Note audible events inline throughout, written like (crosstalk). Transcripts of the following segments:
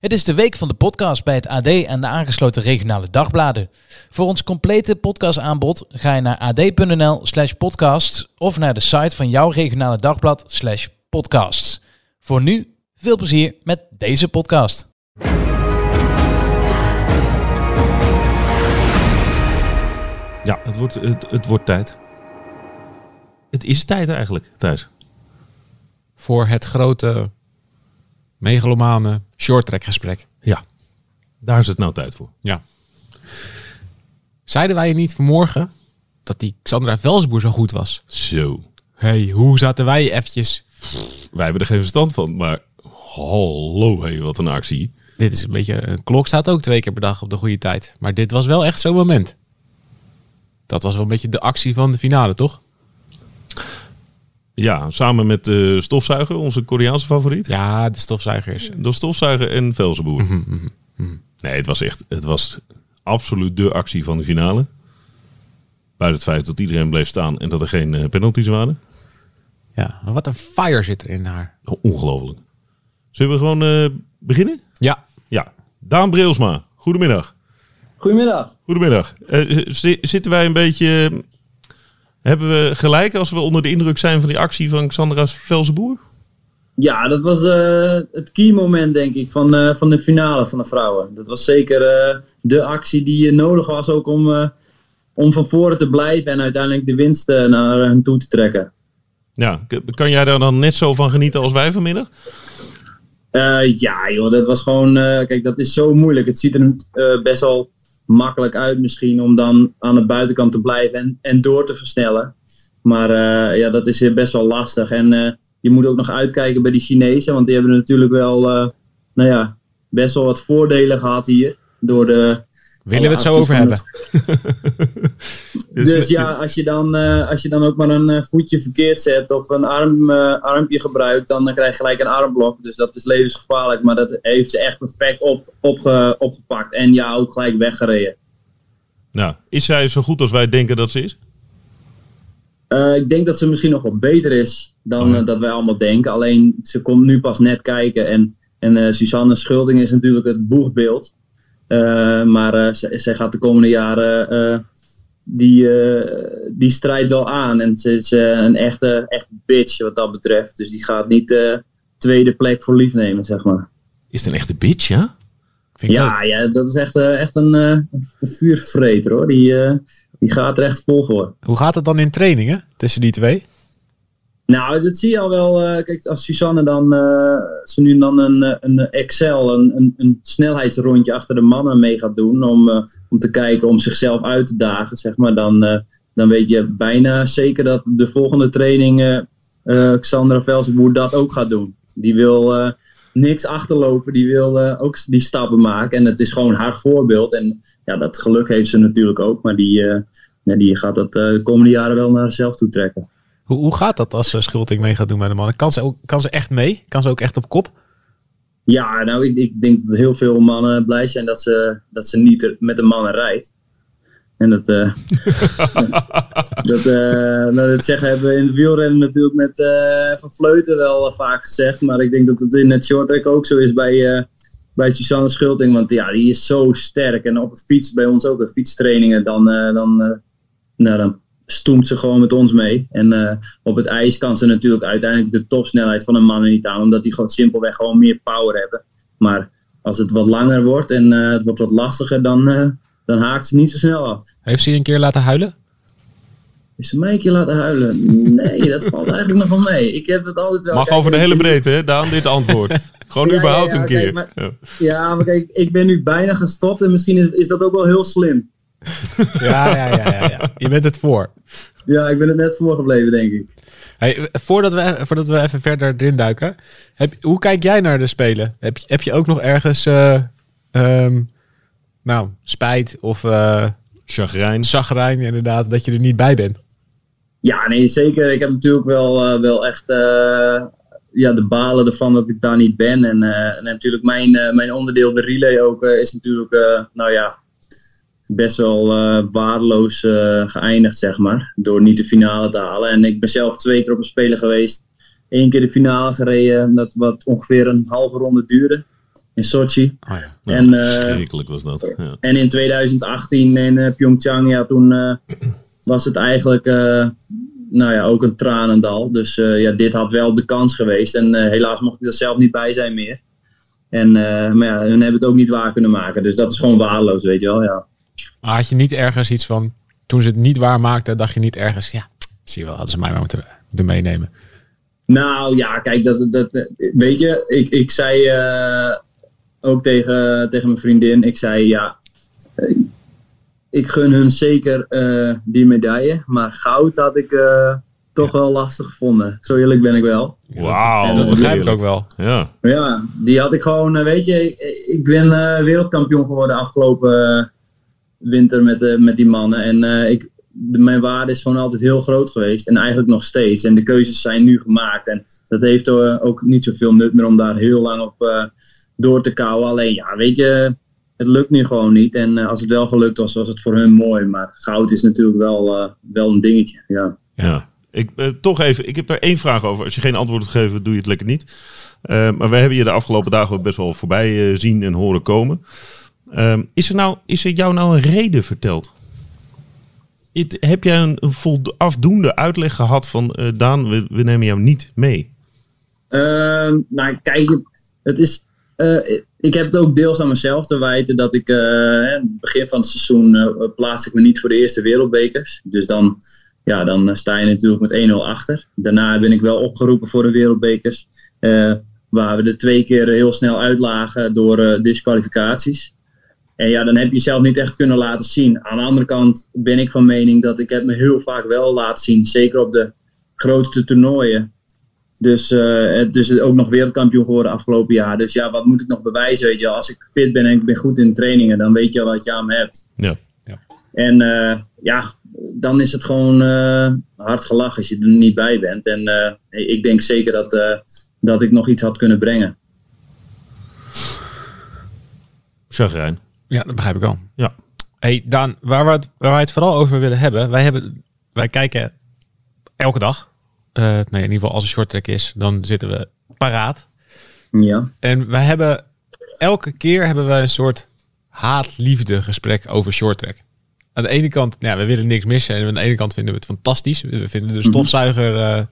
Het is de week van de podcast bij het AD en de aangesloten regionale dagbladen. Voor ons complete podcastaanbod ga je naar ad.nl slash podcast of naar de site van jouw regionale dagblad slash podcast. Voor nu, veel plezier met deze podcast. Ja, het wordt, het, het wordt tijd. Het is tijd eigenlijk, Thijs. voor het grote megalomane shorttrack gesprek. Ja, daar is het nou tijd voor. Ja. Zeiden wij je niet vanmorgen dat die Xandra Velsboer zo goed was? Zo. hey, hoe zaten wij eventjes? Wij hebben er geen verstand van, maar hallo, hé, wat een actie. Dit is een beetje, een klok staat ook twee keer per dag op de goede tijd. Maar dit was wel echt zo'n moment. Dat was wel een beetje de actie van de finale, toch? Ja, samen met de stofzuiger, onze Koreaanse favoriet. Ja, de stofzuigers. De stofzuiger en Velzenboer. Nee, het was echt, het was absoluut de actie van de finale. Buiten het feit dat iedereen bleef staan en dat er geen eh, penalties waren. Ja, wat een fire zit er in haar. Oh, Ongelooflijk. Zullen we gewoon eh, beginnen? Ja, Ja. Daan Breelsma, goedemiddag. Goedemiddag. Goedemiddag. Eh, zi- zitten wij een beetje... Hebben we gelijk als we onder de indruk zijn van die actie van Xandra Velzenboer? Ja, dat was eh, het key moment, denk ik, van, eh, van de finale van de vrouwen. Dat was zeker eh, de actie die nodig was ook om, om van voren te blijven en uiteindelijk de winst naar hen toe te trekken. Ja, kan jij daar dan net zo van genieten als wij vanmiddag? Ja, joh, dat was gewoon. kijk, dat is zo moeilijk. Het ziet er best wel makkelijk uit, misschien, om dan aan de buitenkant te blijven en, en door te versnellen. Maar eh, ja, dat is eh, best wel lastig. En eh, je moet ook nog uitkijken bij die Chinezen, want die hebben natuurlijk wel, nou ja, best wel wat voordelen gehad hier. Door de. Willen we het zo over hebben? van (laughs) Dus ja, als je dan, eh, als je dan ook maar een eh, voetje verkeerd zet of een arm, eh, armpje gebruikt, dan eh, krijg je gelijk een armblok. Dus dat is levensgevaarlijk. Maar dat heeft ze echt perfect op, opge- opgepakt. En ja, ook gelijk weggereden. Nou, is zij zo goed als wij denken dat ze is? Eh, ik denk dat ze misschien nog wel beter is dan Oh ja. dat wij allemaal denken. Alleen ze komt nu pas net kijken. En, en eh, Suzanne Schulding is natuurlijk het boegbeeld. Eh, maar eh, zij, zij gaat de komende jaren eh, die, eh, die strijd wel aan. En ze is een echte, echte bitch wat dat betreft. Dus die gaat niet eh tweede plek voor lief nemen, zeg maar. Is het een echte bitch, ja? Vind ik ook. Ja, ja, dat is echt, eh, echt een, eh, een vuurvreter hoor. Die, eh, die gaat er echt vol voor. Hoe gaat het dan in trainingen tussen die twee? Nou, dat zie je al wel. eh, kijk, als Suzanne dan, eh, ze nu dan een, eh, een Excel, een, een, snelheidsrondje achter de mannen mee gaat doen. Om, om te kijken, om zichzelf uit te dagen, zeg maar. Dan, dan weet je bijna zeker dat de volgende training Xandra Velsenboer dat ook gaat doen. Die wil niks achterlopen, die wil ook die stappen maken. En het is gewoon haar voorbeeld. En ja, dat geluk heeft ze natuurlijk ook. Maar die, ja, die gaat dat de komende jaren wel naar zichzelf toe trekken. Hoe, hoe gaat dat als uh, Schulting mee gaat doen bij de mannen? Kan ze, ook, kan ze echt mee? Kan ze ook echt op kop? Ja, nou, ik, ik denk dat heel veel mannen blij zijn dat ze, dat ze niet met de mannen rijdt. En dat, eh, (laughs) dat, eh, nou, dat zeggen hebben we in het wielrennen natuurlijk met eh, Van Vleuten wel eh, vaak gezegd. Maar ik denk dat het in het shorttrack ook zo is bij, eh, bij Suzanne Schulting. Want ja, die is zo sterk. En op de fiets, bij ons ook, de fietstrainingen, dan, eh, dan, eh, nou, dan stoemt ze gewoon met ons mee. En eh, op het ijs kan ze natuurlijk uiteindelijk de topsnelheid van een man niet aan. Omdat die gewoon simpelweg gewoon meer power hebben. Maar als het wat langer wordt en eh, het wordt wat lastiger, dan, eh, dan haakt ze niet zo snel af. Heeft ze je een keer laten huilen? Is ze mij een keer laten huilen? Nee, dat valt (laughs) eigenlijk nog wel mee. Ik heb het altijd wel... Mag kijk, over de hele breedte, hè, Daan, dit antwoord. (laughs) Gewoon Ja, ja, überhaupt ja, een kijk, keer. maar- Ja. Ja, maar kijk, ik ben nu bijna gestopt en misschien is, is dat ook wel heel slim. (laughs) Ja, ja, ja, ja, ja. Je bent het voor. Ja, ik ben het net voorgebleven, denk ik. Hey, voordat, we, voordat we even verder erin duiken. Heb, hoe kijk jij naar de Spelen? Heb, je- heb je ook nog ergens eh, ehm, nou, spijt of eh Chagrijn. zagrijn inderdaad dat je er niet bij bent? Ja, nee, zeker. Ik heb natuurlijk wel, eh, wel echt eh, ja, de balen ervan dat ik daar niet ben. En, eh, en natuurlijk mijn, eh, mijn onderdeel, de relay ook, is natuurlijk, eh, nou ja, best wel eh, waardeloos eh, geëindigd, zeg maar. Door niet de finale te halen. En ik ben zelf twee keer op een speler geweest één keer de finale gereden, dat wat ongeveer een halve ronde duurde in Sochi. Oh ja. En, eh, verschrikkelijk was dat. Ja. En in 2018 in Pyeongchang, ja, toen was het eigenlijk nou ja, ook een tranendal. Dus ja, dit had wel de kans geweest. En helaas mocht ik er zelf niet bij zijn meer. En, maar ja, hun hebben het ook niet waar kunnen maken. Dus dat is gewoon waardeloos, weet je wel. Ja. Maar had je niet ergens iets van, toen ze het niet waar maakten, dacht je niet ergens, ja, zie je wel, hadden ze mij maar moeten, moeten meenemen. Nou ja, kijk, dat, dat, weet je, ik, ik zei eh, ook tegen, tegen mijn vriendin, ik zei ja, eh, ik gun hun zeker eh, die medaille, maar goud had ik eh, toch wel lastig gevonden. Zo eerlijk ben ik wel. Wauw. Dat dat begrijp ik ook wel. Ja. Ja, die had ik gewoon, weet je, ik, ik ben wereldkampioen geworden afgelopen winter met, eh, met die mannen. En eh, ik, mijn waarde is gewoon altijd heel groot geweest en eigenlijk nog steeds. En de keuzes zijn nu gemaakt. En dat heeft eh, ook niet zoveel nut meer om daar heel lang op door te kouwen. Alleen ja, weet je, het lukt nu gewoon niet. En als het wel gelukt was, was het voor hun mooi. Maar goud is natuurlijk wel, wel een dingetje. Ja. Ja. Ik, toch even, ik heb daar één vraag over. Als je geen antwoord wilt geven, doe je het lekker niet. Maar we hebben je de afgelopen dagen best wel voorbij zien en horen komen. Ehm, is, er nou, is er jou nou een reden verteld? Heb jij een, een afdoende uitleg gehad van eh, Daan, we, nemen jou niet mee? Ehm, nou, kijk, het- is. eh, ik heb het ook deels aan mezelf te wijten dat ik. eh, in het begin van het seizoen plaatste ik me niet voor de eerste wereldbekers. Dus dan, ja, dan sta je natuurlijk met 1-0 achter. Daarna ben ik wel opgeroepen voor de wereldbekers. waar we er twee keer heel snel uitlagen door disqualificaties. En ja, dan heb je jezelf niet echt kunnen laten zien. Aan de andere kant ben ik van mening dat ik het me heel vaak wel laat zien. Zeker op de grootste toernooien. Dus, dus ook nog wereldkampioen geworden afgelopen jaar. Dus ja, wat moet ik nog bewijzen? Weet je, als ik fit ben en ik ben goed in trainingen, dan weet je wat je aan me hebt. Ja. En eh, ja, dan is het gewoon eh, hard gelach als je er niet bij bent. En ik denk zeker dat, dat ik nog iets had kunnen brengen. Chagrijn. Ja, dat begrijp ik wel. Ja. Hey Daan, waar, we het, waar wij het vooral over willen hebben, wij, hebben, wij kijken elke dag. Eh nee, in ieder geval als het short track is, dan zitten we paraat. Ja, En wij hebben elke keer hebben we een soort haat-liefde gesprek over short track. Aan de ene kant, nou, ja, we willen niks missen. En aan de ene kant vinden we het fantastisch. We vinden de stofzuiger, eh,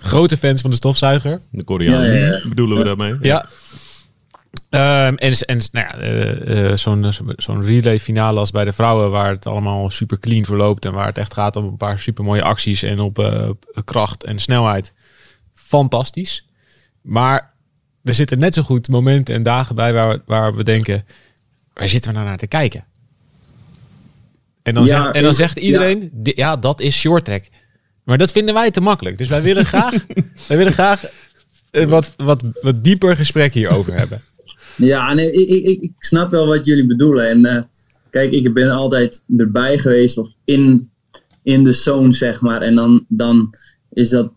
grote fans van de stofzuiger. De Koreaan, Ja, ja, ja. bedoelen we daarmee? Ja. Ehm, en en nou ja, eh, eh, zo'n zo'n relay finale als bij de vrouwen, waar het allemaal super clean verloopt en waar het echt gaat om een paar super mooie acties en op eh, kracht en snelheid. Fantastisch. Maar er zitten net zo goed momenten en dagen bij waar, we- waar we denken, waar zitten we nou naar te kijken? En dan, Ja, zegt, en dan zegt iedereen, "Di- ja, dat is short track. Maar dat vinden wij te makkelijk. Dus wij willen (laughs) graag, wij willen graag een wat, wat, wat dieper gesprek hierover hebben. Ja, nee, ik, ik, ik- snap wel wat jullie bedoelen. En eh, kijk, ik ben altijd erbij geweest of in, in de zone, zeg maar. En dan, dan is dat.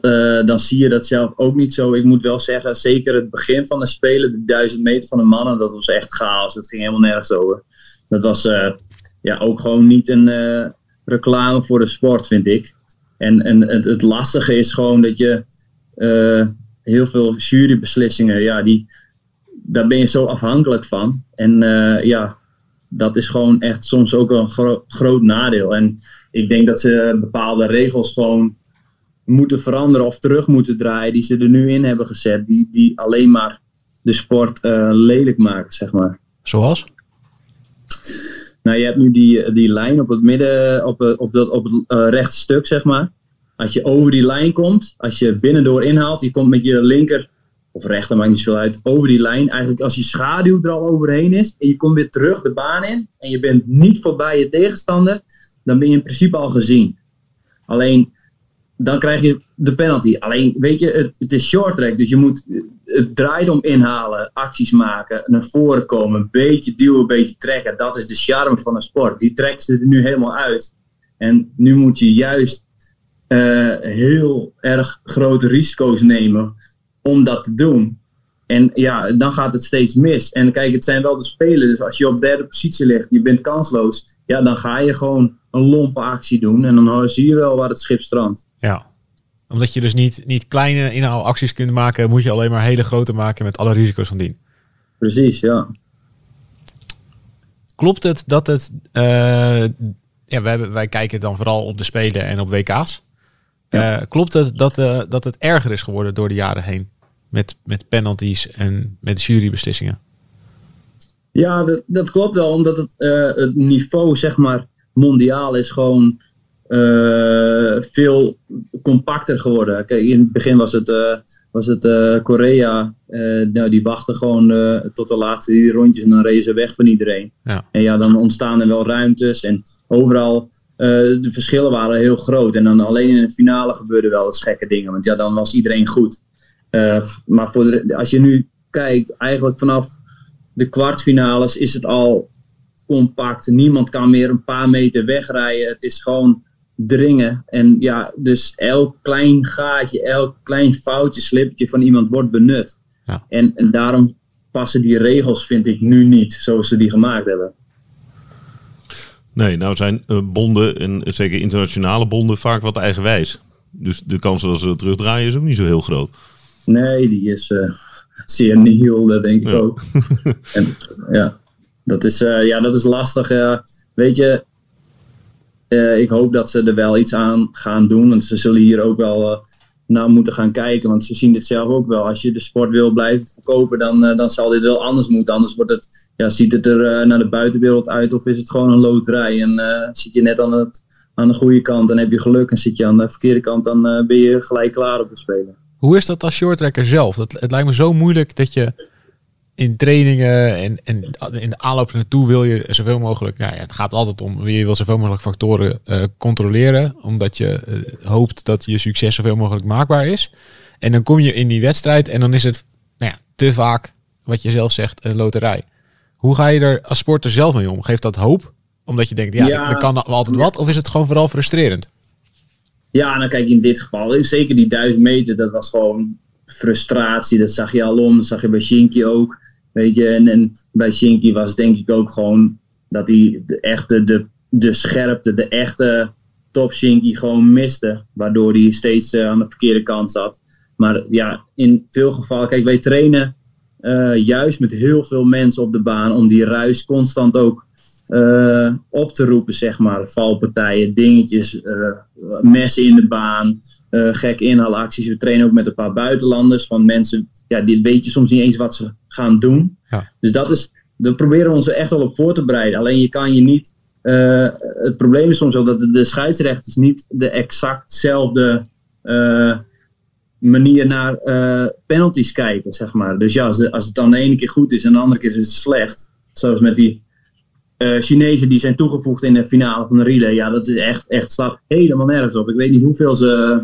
eh, dan zie je dat zelf ook niet zo. Ik moet wel zeggen, zeker het begin van de Spelen, de 1000 meter van de mannen, dat was echt chaos. Het ging helemaal nergens over. Dat was eh, ja, ook gewoon niet een reclame voor de sport, vind ik. En, en het, het lastige is gewoon dat je heel veel jurybeslissingen, ja, die, daar ben je zo afhankelijk van. En eh, ja, dat is gewoon echt soms ook wel een gro- groot nadeel. En ik denk dat ze bepaalde regels gewoon moeten veranderen of terug moeten draaien die ze er nu in hebben gezet, die, die alleen maar de sport eh, lelijk maken, zeg maar. Zoals? Nou, je hebt nu die, die lijn op het midden, op, het- op, dat, op het rechte stuk, zeg maar. Als je over die lijn komt, als je binnendoor inhaalt, je komt met je linker of rechter, maakt niet zoveel uit, over die lijn. Eigenlijk als je schaduw er al overheen is en je komt weer terug de baan in en je bent niet voorbij je tegenstander, dan ben je in principe al gezien. Alleen, dan krijg je de penalty. Alleen, weet je, het, is short track, dus je moet, het draait om inhalen, acties maken, naar voren komen, een beetje duwen, een beetje trekken. Dat is de charme van een sport. Die trekken ze er nu helemaal uit. En nu moet je juist eh, heel erg grote risico's nemen om dat te doen. En ja, dan gaat het steeds mis. En kijk, het zijn wel de spelen. Dus als je op derde positie ligt, je bent kansloos. Ja, dan ga je gewoon een lompe actie doen. En dan zie je wel waar het schip strandt. Ja. Omdat je dus niet, niet kleine inhaalacties kunt maken, moet je alleen maar hele grote maken met alle risico's van dien. Precies, ja. Klopt het dat het. eh, ja, wij, wij kijken dan vooral op de Spelen en op WK's. Ja. Eh, klopt het dat, eh, dat het erger is geworden door de jaren heen? Met, met penalties en met jurybeslissingen. Ja, dat, dat klopt wel, omdat het, eh, het niveau, zeg maar, mondiaal is gewoon eh, veel compacter geworden. Kijk, in het begin was het, eh, was het Korea, nou, die wachten gewoon tot de laatste die rondjes en dan reden ze weg van iedereen. Ja. En ja, dan ontstaan er wel ruimtes en overal, de verschillen waren heel groot. En dan alleen in de finale gebeurden wel eens gekke dingen, want ja, dan was iedereen goed. Eh, maar voor de, als je nu kijkt, eigenlijk vanaf de kwartfinales is het al compact. Niemand kan meer een paar meter wegrijden. Het is gewoon dringen. En ja, dus elk klein gaatje, elk klein foutje, slippertje van iemand wordt benut. Ja. En, en daarom passen die regels, vind ik, nu niet zoals ze die gemaakt hebben. Nee, nou zijn eh, bonden, en zeker internationale bonden, vaak wat eigenwijs. Dus de kans dat ze dat terugdraaien is ook niet zo heel groot. Nee, die is eh, zeer nihil, dat denk ik Ja. ook. (laughs) en, ja, dat is, eh, ja, dat is lastig. weet je, eh, ik hoop dat ze er wel iets aan gaan doen. Want ze zullen hier ook wel naar moeten gaan kijken. Want ze zien dit zelf ook wel. Als je de sport wil blijven verkopen, dan, dan zal dit wel anders moeten. Anders wordt het, ja, ziet het er naar de buitenwereld uit of is het gewoon een loterij. En zit je net aan, het, aan de goede kant, dan heb je geluk. En zit je aan de verkeerde kant, dan ben je gelijk klaar op de spelen. Hoe is dat als shorttrekker zelf? Dat, het lijkt me zo moeilijk dat je in trainingen en, en in de aanloop naartoe wil je zoveel mogelijk. Nou ja, het gaat altijd om je wil zoveel mogelijk factoren eh, controleren, omdat je eh, hoopt dat je succes zoveel mogelijk maakbaar is. En dan kom je in die wedstrijd en dan is het nou ja, te vaak, wat je zelf zegt, een loterij. Hoe ga je er als sporter zelf mee om? Geeft dat hoop? Omdat je denkt, ja, Ja. er kan altijd wat. Of is het gewoon vooral frustrerend? Ja, nou kijk, in dit geval, zeker die duizend meter, dat was gewoon frustratie. Dat zag je al om, dat zag je bij Shinky ook. Weet je, en, en bij Shinky was denk ik ook gewoon dat hij de echte, de, de scherpte, de echte top Shinky gewoon miste. Waardoor hij steeds eh, aan de verkeerde kant zat. Maar ja, in veel gevallen, kijk, wij trainen eh, juist met heel veel mensen op de baan om die ruis constant ook eh, op te roepen, zeg maar. Valpartijen, dingetjes, eh, messen in de baan, eh gekke inhaalacties. We trainen ook met een paar buitenlanders, van mensen, ja, die weet je soms niet eens wat ze gaan doen. Ja. Dus dat is, daar proberen we ons er echt wel op voor te bereiden. Alleen je kan je niet, het probleem is soms wel dat de, de scheidsrechters niet de exactzelfde manier naar penalties kijken, zeg maar. Dus ja, als, de- als het dan de ene keer goed is en de andere keer is het slecht, zoals met die eh Chinezen die zijn toegevoegd in de finale van de relay. Ja, dat is echt, echt staat helemaal nergens op. Ik weet niet hoeveel ze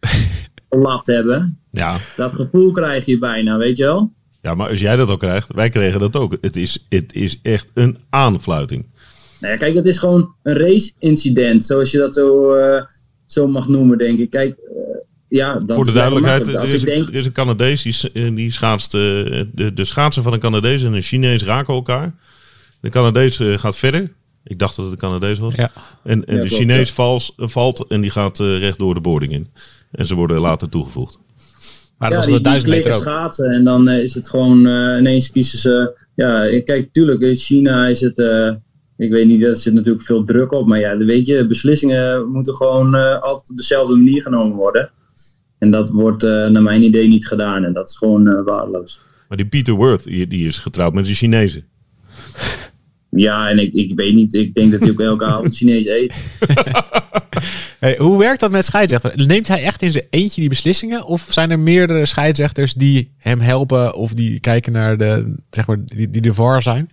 (laughs) gelapt hebben. Ja. Dat gevoel krijg je bijna, weet je wel? ja, maar als jij dat ook krijgt, wij kregen dat ook. Het is, het is echt een aanfluiting. Nou ja, kijk, het is gewoon een race-incident, zoals je dat zo, eh, zo mag noemen, denk ik. Kijk, eh, ja, dan Voor de duidelijkheid, er is, denk, er is een Canadees die, die schaatst. de, de schaatsen van een Canadees en een Chinees raken elkaar. De Canadees eh, gaat verder. Ik dacht dat het een Canadees was. Ja. En, en Ja, de Chinees ja. vals, eh, valt en die gaat eh, recht door de boarding in. En ze worden later toegevoegd. Maar dat ja, was die, de duizend meter klikken ook. schaatsen en dan is het gewoon eh, ineens kiezen ze. Ja, kijk, tuurlijk, in China is het. eh, ik weet niet, er zit natuurlijk veel druk op. Maar ja, weet je, beslissingen moeten gewoon eh, altijd op dezelfde manier genomen worden. En dat wordt eh, naar mijn idee niet gedaan. En dat is gewoon eh, waardeloos. Maar die Peter Worth, die, die is getrouwd met een Chinezen. Ja, en ik, ik weet niet, ik denk dat hij ook elke avond Chinees eet. (laughs) Hey, hoe werkt dat met scheidsrechter? Neemt hij echt in zijn eentje die beslissingen? Of zijn er meerdere scheidsrechters die hem helpen of die kijken naar de, zeg maar, die, die de VAR zijn?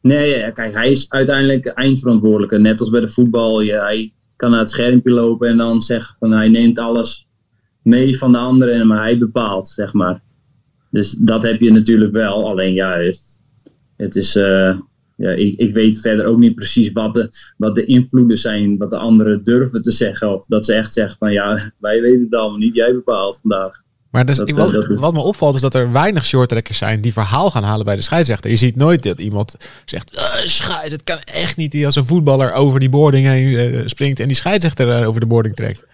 Nee, ja, kijk, hij is uiteindelijk eindverantwoordelijke. Net als bij de voetbal. Ja, hij kan naar het schermpje lopen en dan zeggen van hij neemt alles mee van de anderen, maar hij bepaalt, zeg maar. Dus dat heb je natuurlijk wel. Alleen ja, het, is. eh, ja, ik, ik weet verder ook niet precies wat de, wat de invloeden zijn, wat de anderen durven te zeggen. Of dat ze echt zeggen van ja, (laughs) wij weten het allemaal niet, jij bepaalt vandaag. Maar dus, Dat, eh, wat, dat wat me opvalt is dat er weinig shorttrekkers zijn die verhaal gaan halen bij de scheidsrechter. Je ziet nooit dat iemand zegt, "Eh, scheids, het kan echt niet. Die als een voetballer over die boarding heen springt en die scheidsrechter over de boarding trekt.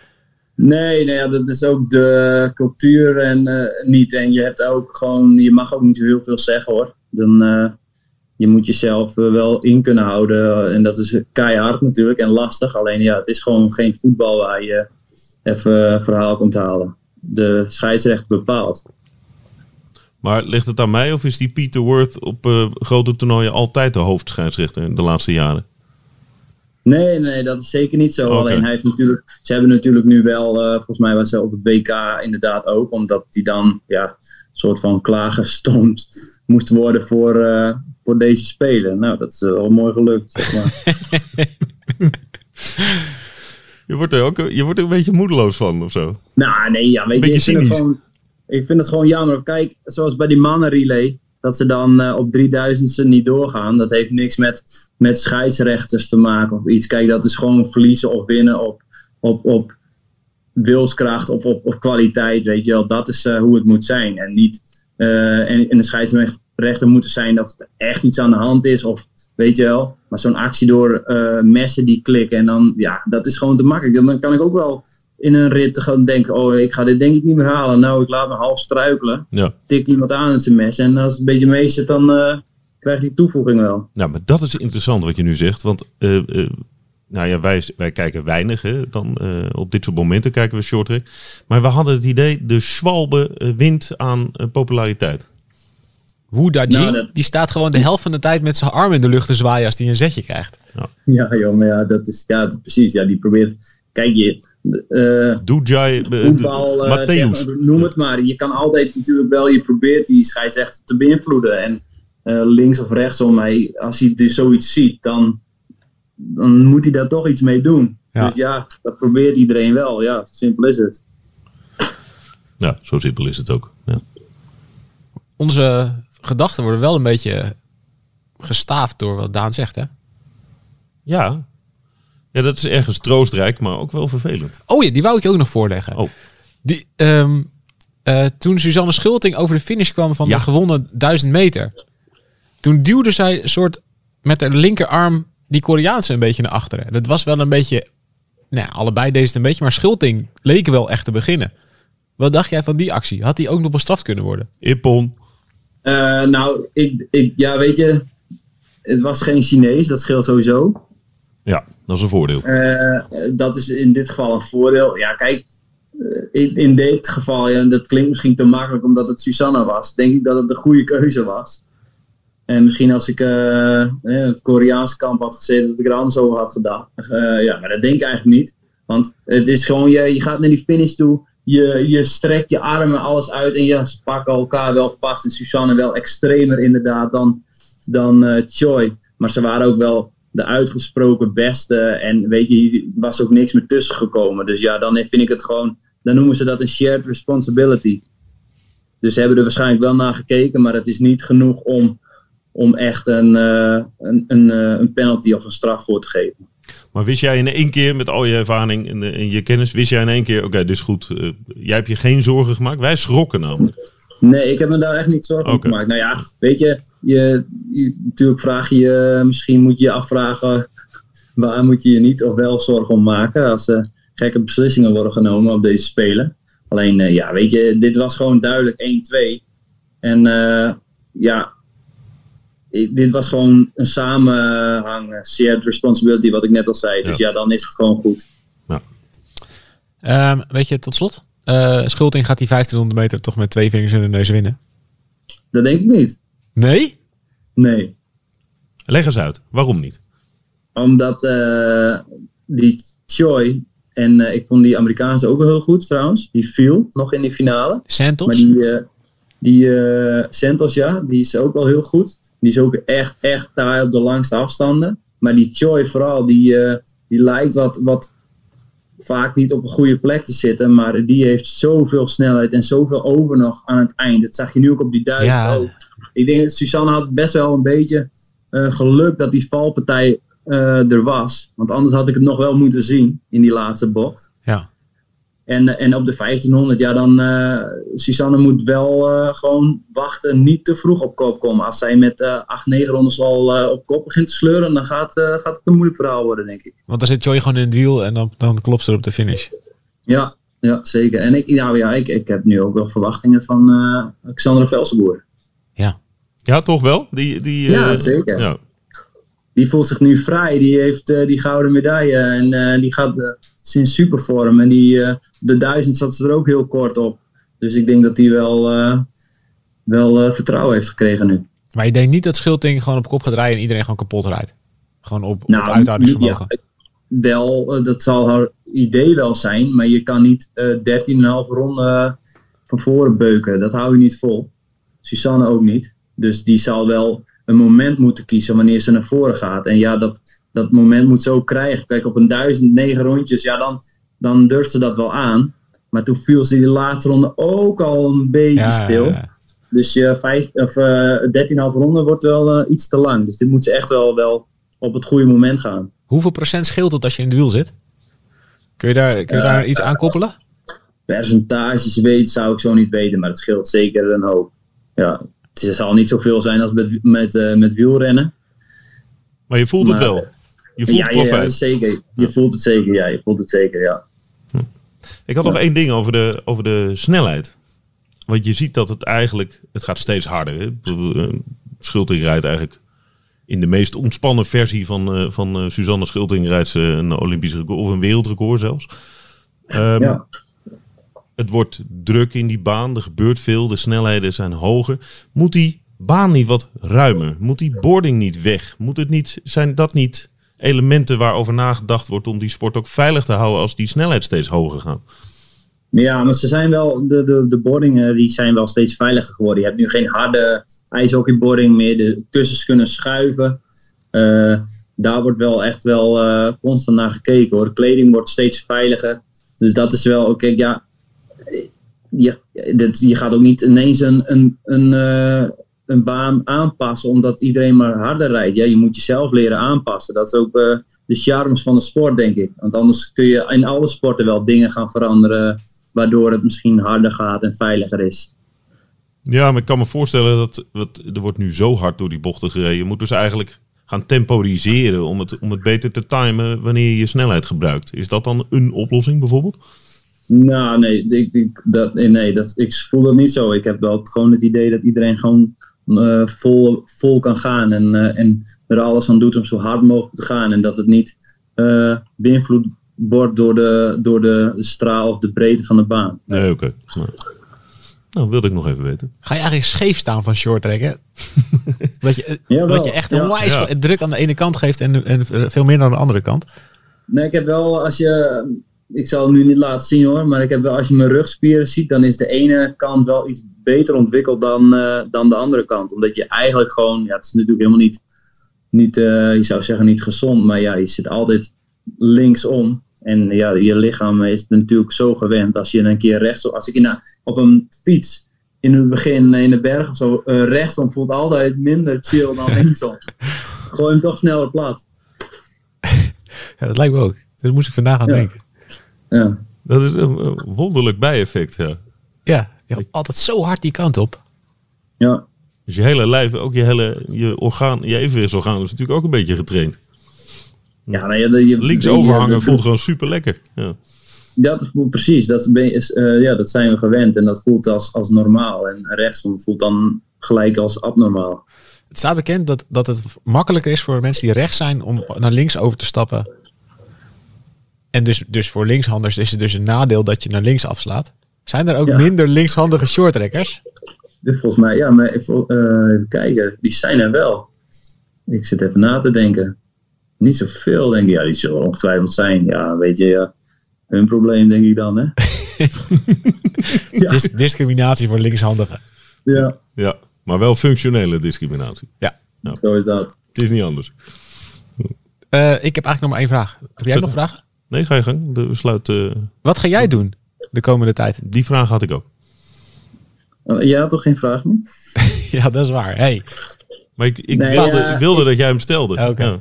Nee, nee ja, dat is ook de cultuur en niet. En je hebt ook gewoon, je mag ook niet heel veel zeggen hoor. Dan, je moet jezelf eh, wel in kunnen houden. En dat is keihard natuurlijk en lastig. Alleen ja, het is gewoon geen voetbal waar je even verhaal komt halen. De scheidsrechter bepaalt. Maar ligt het aan mij of is die Peter Worth op eh, grote toernooien altijd de hoofdscheidsrechter de laatste jaren? Nee, nee, dat is zeker niet zo. Alleen hij heeft natuurlijk, ze hebben natuurlijk nu wel, eh, volgens mij was hij op het WK inderdaad ook, omdat hij dan ja, een soort van klaargestoomd (laughs) moest worden voor, eh, voor deze spelen. Nou, dat is eh, wel mooi gelukt. Zeg maar. (laughs) Je wordt er ook je wordt er een beetje moedeloos van of zo. nou, nee, ja, weet je, ik vind, het gewoon, ik vind het gewoon jammer. Kijk, zoals bij die mannenrelay, dat ze dan eh, op 3000ste niet doorgaan. Dat heeft niks met, met scheidsrechters te maken of iets. Kijk, dat is gewoon verliezen of winnen op, op, op wilskracht of op, op kwaliteit, weet je wel. Dat is eh, hoe het moet zijn. En niet, en, en de scheidsrechter moet er zijn of er echt iets aan de hand is of, weet je wel. Maar zo'n actie door eh, messen die klikken en dan, ja, dat is gewoon te makkelijk. Dan kan ik ook wel in een rit gaan denken, oh, ik ga dit denk ik niet meer halen. Nou, ik laat me half struikelen. Ja. Tik iemand aan met zijn mes. En als het een beetje mee zit, dan eh krijgt die toevoeging wel. Nou, maar dat is interessant wat je nu zegt. Want eh, nou ja, wij, wij kijken weinig. Hè, dan, op dit soort momenten kijken we shorttrack. Maar we hadden het idee, de Schwalbe wint aan populariteit. Wu Dajing, Nou, dat- die staat gewoon de helft van de tijd met zijn arm in de lucht te zwaaien als hij een zetje krijgt. Ja, joh, maar ja, dat is, ja, precies. Ja, die probeert, kijk je, eh Doejai, uh, voetbal, eh, zeg, noem het maar. Je kan altijd natuurlijk wel, je probeert die scheidsrechter te beïnvloeden. En eh, links of rechtsom, hij, als hij dus zoiets ziet, dan, dan moet hij daar toch iets mee doen. Ja. Dus ja, dat probeert iedereen wel. Ja, simpel is het. Ja, zo simpel is het ook. Ja. Onze gedachten worden wel een beetje gestaafd door wat Daan zegt, hè? Ja. ja, dat is ergens troostrijk, maar ook wel vervelend. Oh ja, die wou ik je ook nog voorleggen. Oh. Die, ehm, eh, toen Suzanne Schulting over de finish kwam van Ja. de gewonnen 1000 meter. Toen duwde zij een soort met de linkerarm die Koreaanse een beetje naar achteren. Dat was wel een beetje, nou allebei deed het een beetje, maar Schulting leek wel echt te beginnen. Wat dacht jij van die actie? Had die ook nog bestraft kunnen worden? Ippon. Eh, nou, ik, ik, ja, weet je, het was geen Chinees, dat scheelt sowieso. Ja, dat is een voordeel. Eh, dat is in dit geval een voordeel. Ja, kijk, eh, in, in dit geval, ja, dat klinkt misschien te makkelijk omdat het Susanna was, denk ik dat het de goede keuze was. En misschien als ik het Koreaanse kamp had gezeten, dat ik er anders over had gedaan. Ja, maar dat denk ik eigenlijk niet. Want het is gewoon, je, je gaat naar die finish toe, je, je strekt je armen, alles uit en je pakken elkaar wel vast. En Susanne wel extremer inderdaad dan, dan eh, Choi. Maar ze waren ook wel de uitgesproken beste. En weet je, hier was ook niks meer tussen gekomen. Dus ja, dan vind ik het gewoon, dan noemen ze dat een shared responsibility. Dus ze hebben er waarschijnlijk wel naar gekeken, maar het is niet genoeg om, om echt een, eh, een, een, eh, een penalty of een straf voor te geven. Maar wist jij in één keer, met al je ervaring en, eh, en je kennis, wist jij in één keer, oké, dit is goed. eh, jij hebt je geen zorgen gemaakt. Wij schrokken namelijk. Nee, ik heb me daar echt niet zorgen om Oké. gemaakt. Nou ja, weet je, je, je- natuurlijk vraag je je, misschien moet je je afvragen (laughs) waar moet je je niet of wel zorgen om maken als er gekke beslissingen worden genomen op deze spelen. Alleen, eh, ja, weet je, dit was gewoon duidelijk 1-2. En ja, dit was gewoon een samenhang, shared responsibility, wat ik net al zei. Dus Ja. ja, dan is het gewoon goed. Ehm, weet je, tot slot. eh Schulting gaat die 1500 meter toch met twee vingers in de neus winnen? Dat denk ik niet. Nee? Nee. Leg eens uit, waarom niet? Omdat eh, die Choi, en eh, ik vond die Amerikaanse ook wel heel goed trouwens, die viel nog in die finale. Santos? Maar die, eh, die eh, Santos, ja, die is ook wel heel goed. Die is ook echt, echt taai op de langste afstanden. Maar die Choi vooral, die, eh, die lijkt wat, wat vaak niet op een goede plek te zitten. Maar die heeft zoveel snelheid en zoveel over nog aan het eind. Dat zag je nu ook op die duizend Ja. ook. Ik denk dat Suzanne had best wel een beetje eh, geluk dat die valpartij eh, er was. Want anders had ik het nog wel moeten zien in die laatste bocht. Ja. En, eh, en op de 1500, ja, dan uh, Susanne moet wel uh, gewoon wachten, niet te vroeg op kop komen. Als zij met uh, 8, 9 rondes al op kop begint te sleuren, dan gaat, gaat het een moeilijk verhaal worden, denk ik. Want dan zit Joy gewoon in het wiel en dan, dan klopt ze er op de finish. Ja, ja, zeker. En ik, nou, ja, ik, ik heb nu ook wel verwachtingen van Xander Velsenboer. Ja. Ja, toch wel? Die, die, Ja, eh, zeker. Ja. Die voelt zich nu vrij. Die heeft eh, die gouden medaille. En eh, die gaat eh, sinds supervorm. En die, de duizend zat ze er ook heel kort op. Dus ik denk dat hij wel, wel vertrouwen heeft gekregen nu. Maar je denkt niet dat Schulting gewoon op kop gaat rijden en iedereen gewoon kapot rijdt? Gewoon op, op Nou, uithoudingsvermogen. ja, wel, dat zal haar idee wel zijn, maar je kan niet eh 13,5 ronden van voren beuken. Dat hou je niet vol. Susanne ook niet. Dus die zal wel een moment moeten kiezen wanneer ze naar voren gaat. En ja, dat, dat moment moet ze ook krijgen. Kijk, op een 1009 rondjes, ja, dan, dan durft ze dat wel aan. Maar toen viel ze die laatste ronde ook al een beetje Ja, stil. ja. Dus je vijf, of, eh 13,5 ronden wordt wel eh, iets te lang. Dus dit moet ze echt wel, wel op het goede moment gaan. Hoeveel procent scheelt het als je in het wiel zit? Kun je daar, kun je daar iets aan koppelen? percentages weet, zou ik zo niet weten, maar het scheelt zeker een hoop. Ja, het zal niet zoveel zijn als met, met, eh, met wielrennen. Maar je voelt het wel. Je voelt ja, ja, profijt. zeker. Je voelt het zeker, ja. Je voelt het zeker, ja. Ik had nog één ding over de, over de snelheid. Want je ziet dat het eigenlijk, het gaat steeds harder. Hè? Eh, Schulting rijdt eigenlijk in de meest ontspannen versie van, eh, van Suzanne Schulting rijdt ze een Olympisch record of een wereldrecord zelfs. Ehm, ja. Het wordt druk in die baan, er gebeurt veel, de snelheden zijn hoger. Moet die baan niet wat ruimer? Moet die boarding niet weg? Moet het niet, zijn dat niet elementen waarover nagedacht wordt om die sport ook veilig te houden als die snelheid steeds hoger gaat? Ja, maar ze zijn wel, de, de, de boardingen die zijn wel steeds veiliger geworden. Je hebt nu geen harde ijshockeyboarding meer. De kussens kunnen schuiven. Eh, daar wordt wel echt wel eh, constant naar gekeken hoor. De kleding wordt steeds veiliger. Dus dat is wel, oké, ja. Je, je gaat ook niet ineens een, een, een, eh, een baan aanpassen omdat iedereen maar harder rijdt. Ja, je moet jezelf leren aanpassen. Dat is ook eh, de charmes van de sport, denk ik. Want anders kun je in alle sporten wel dingen gaan veranderen waardoor het misschien harder gaat en veiliger is. Ja, maar ik kan me voorstellen dat wat, er wordt nu zo hard door die bochten gereden. Je moet dus eigenlijk gaan temporiseren om het, om het beter te timen wanneer je je snelheid gebruikt. Is dat dan een oplossing bijvoorbeeld? Nou, nee, ik, ik, dat, nee, dat, ik voel dat niet zo. Ik heb wel gewoon het idee dat iedereen gewoon eh, vol, vol kan gaan en, eh, en er alles aan doet om zo hard mogelijk te gaan. En dat het niet eh, beïnvloed wordt door de, door de straal of de breedte van de baan. Nee, oké. Nou, nou, wilde ik nog even weten. Ga je eigenlijk scheef staan van short trekken? (laughs) dat, je, Jawel, dat je echt ja. onwijs Ja. druk aan de ene kant geeft en, en veel minder aan de andere kant. Nee, ik heb wel, als je, ik zal het nu niet laten zien hoor, maar ik heb wel, als je mijn rugspieren ziet, dan is de ene kant wel iets beter ontwikkeld dan, eh, dan de andere kant. Omdat je eigenlijk gewoon, ja, het is natuurlijk helemaal niet, niet eh, je zou zeggen niet gezond, maar ja, je zit altijd linksom. En ja, je lichaam is natuurlijk zo gewend. Als je een keer rechtsom, als ik in, op een fiets in het begin in de berg of zo, eh, rechtsom voelt altijd minder chill dan (laughs) linksom. Gooi hem toch sneller plat. (laughs) Ja, dat lijkt me ook. Daar moest ik vandaag aan Ja. denken. Ja. Dat is een, een wonderlijk bijeffect, ja. Ja, je gaat altijd zo hard die kant op. Ja, Dus je hele lijf, ook je hele je orgaan, je evenwichtsorgaan is natuurlijk ook een beetje getraind. Ja, nou ja, de- je, Links overhangen voelt gewoon super lekker. Ja. Dat voelt precies, dat, ben is, eh, ja, dat zijn we gewend en dat voelt als, als normaal. En rechtsom voelt dan gelijk als abnormaal. Het staat bekend dat, dat het makkelijker is voor mensen die rechts zijn om naar links over te stappen. En dus, dus voor linkshanders is het dus een nadeel dat je naar links afslaat. Zijn er ook Ja. minder linkshandige shorttrekkers? Dit volgens mij, ja, maar even, eh, even kijken, die zijn er wel. Ik zit even na te denken. Niet zoveel, denk ik. Ja, die zullen ongetwijfeld zijn. Ja, weet je, ja. Hun probleem, denk ik dan, hè? (laughs) Ja. Dis- discriminatie voor linkshandigen. Ja, ja, maar wel functionele discriminatie. zo is dat. Het is niet anders. Eh, ik heb eigenlijk nog maar één vraag. Heb jij nog vragen? Nee, ga je gang. De besluit, eh, Wat ga jij doen de komende tijd? die vraag had ik ook. Oh, Jij had toch geen vraag meer? (laughs) ja, dat is waar. Hey. Maar ik, ik, Nee, wilde, ja, ik wilde dat jij hem stelde. Oké. Ja.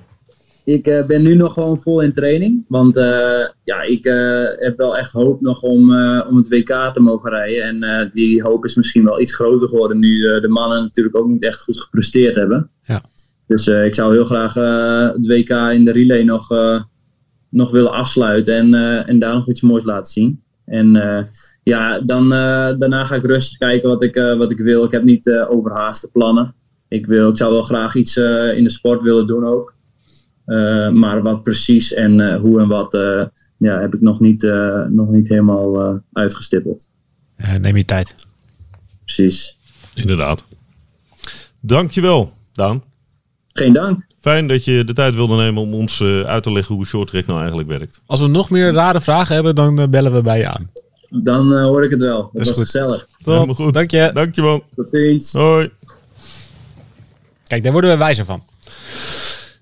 Ik eh, ben nu nog gewoon vol in training. Want eh, ja, ik eh, heb wel echt hoop nog om, eh, om het WK te mogen rijden. En eh, die hoop is misschien wel iets groter geworden nu eh, de mannen natuurlijk ook niet echt goed gepresteerd hebben. Ja. Dus eh, ik zou heel graag eh, het WK in de relay nog, eh, nog willen afsluiten en, eh, en daar nog iets moois laten zien. En eh, ja, dan, eh, daarna ga ik rustig kijken wat ik, eh, wat ik wil. Ik heb niet eh, overhaaste plannen. Ik, wil, ik zou wel graag iets eh, in de sport willen doen ook. Eh, maar wat precies en eh, hoe en wat eh, ja, heb ik nog niet, eh, nog niet helemaal eh, uitgestippeld. Eh, neem je tijd. Precies. Inderdaad. Dankjewel, Daan. Geen dank. Fijn dat je de tijd wilde nemen om ons eh, uit te leggen hoe short track nou eigenlijk werkt. Als we nog meer rare vragen hebben, dan eh, bellen we bij je aan. Dan eh, hoor ik het wel. Dat, is was goed. gezellig. Goed. Dank je. Dankjewel. Tot ziens. Hoi. Kijk, daar worden we wijzer van.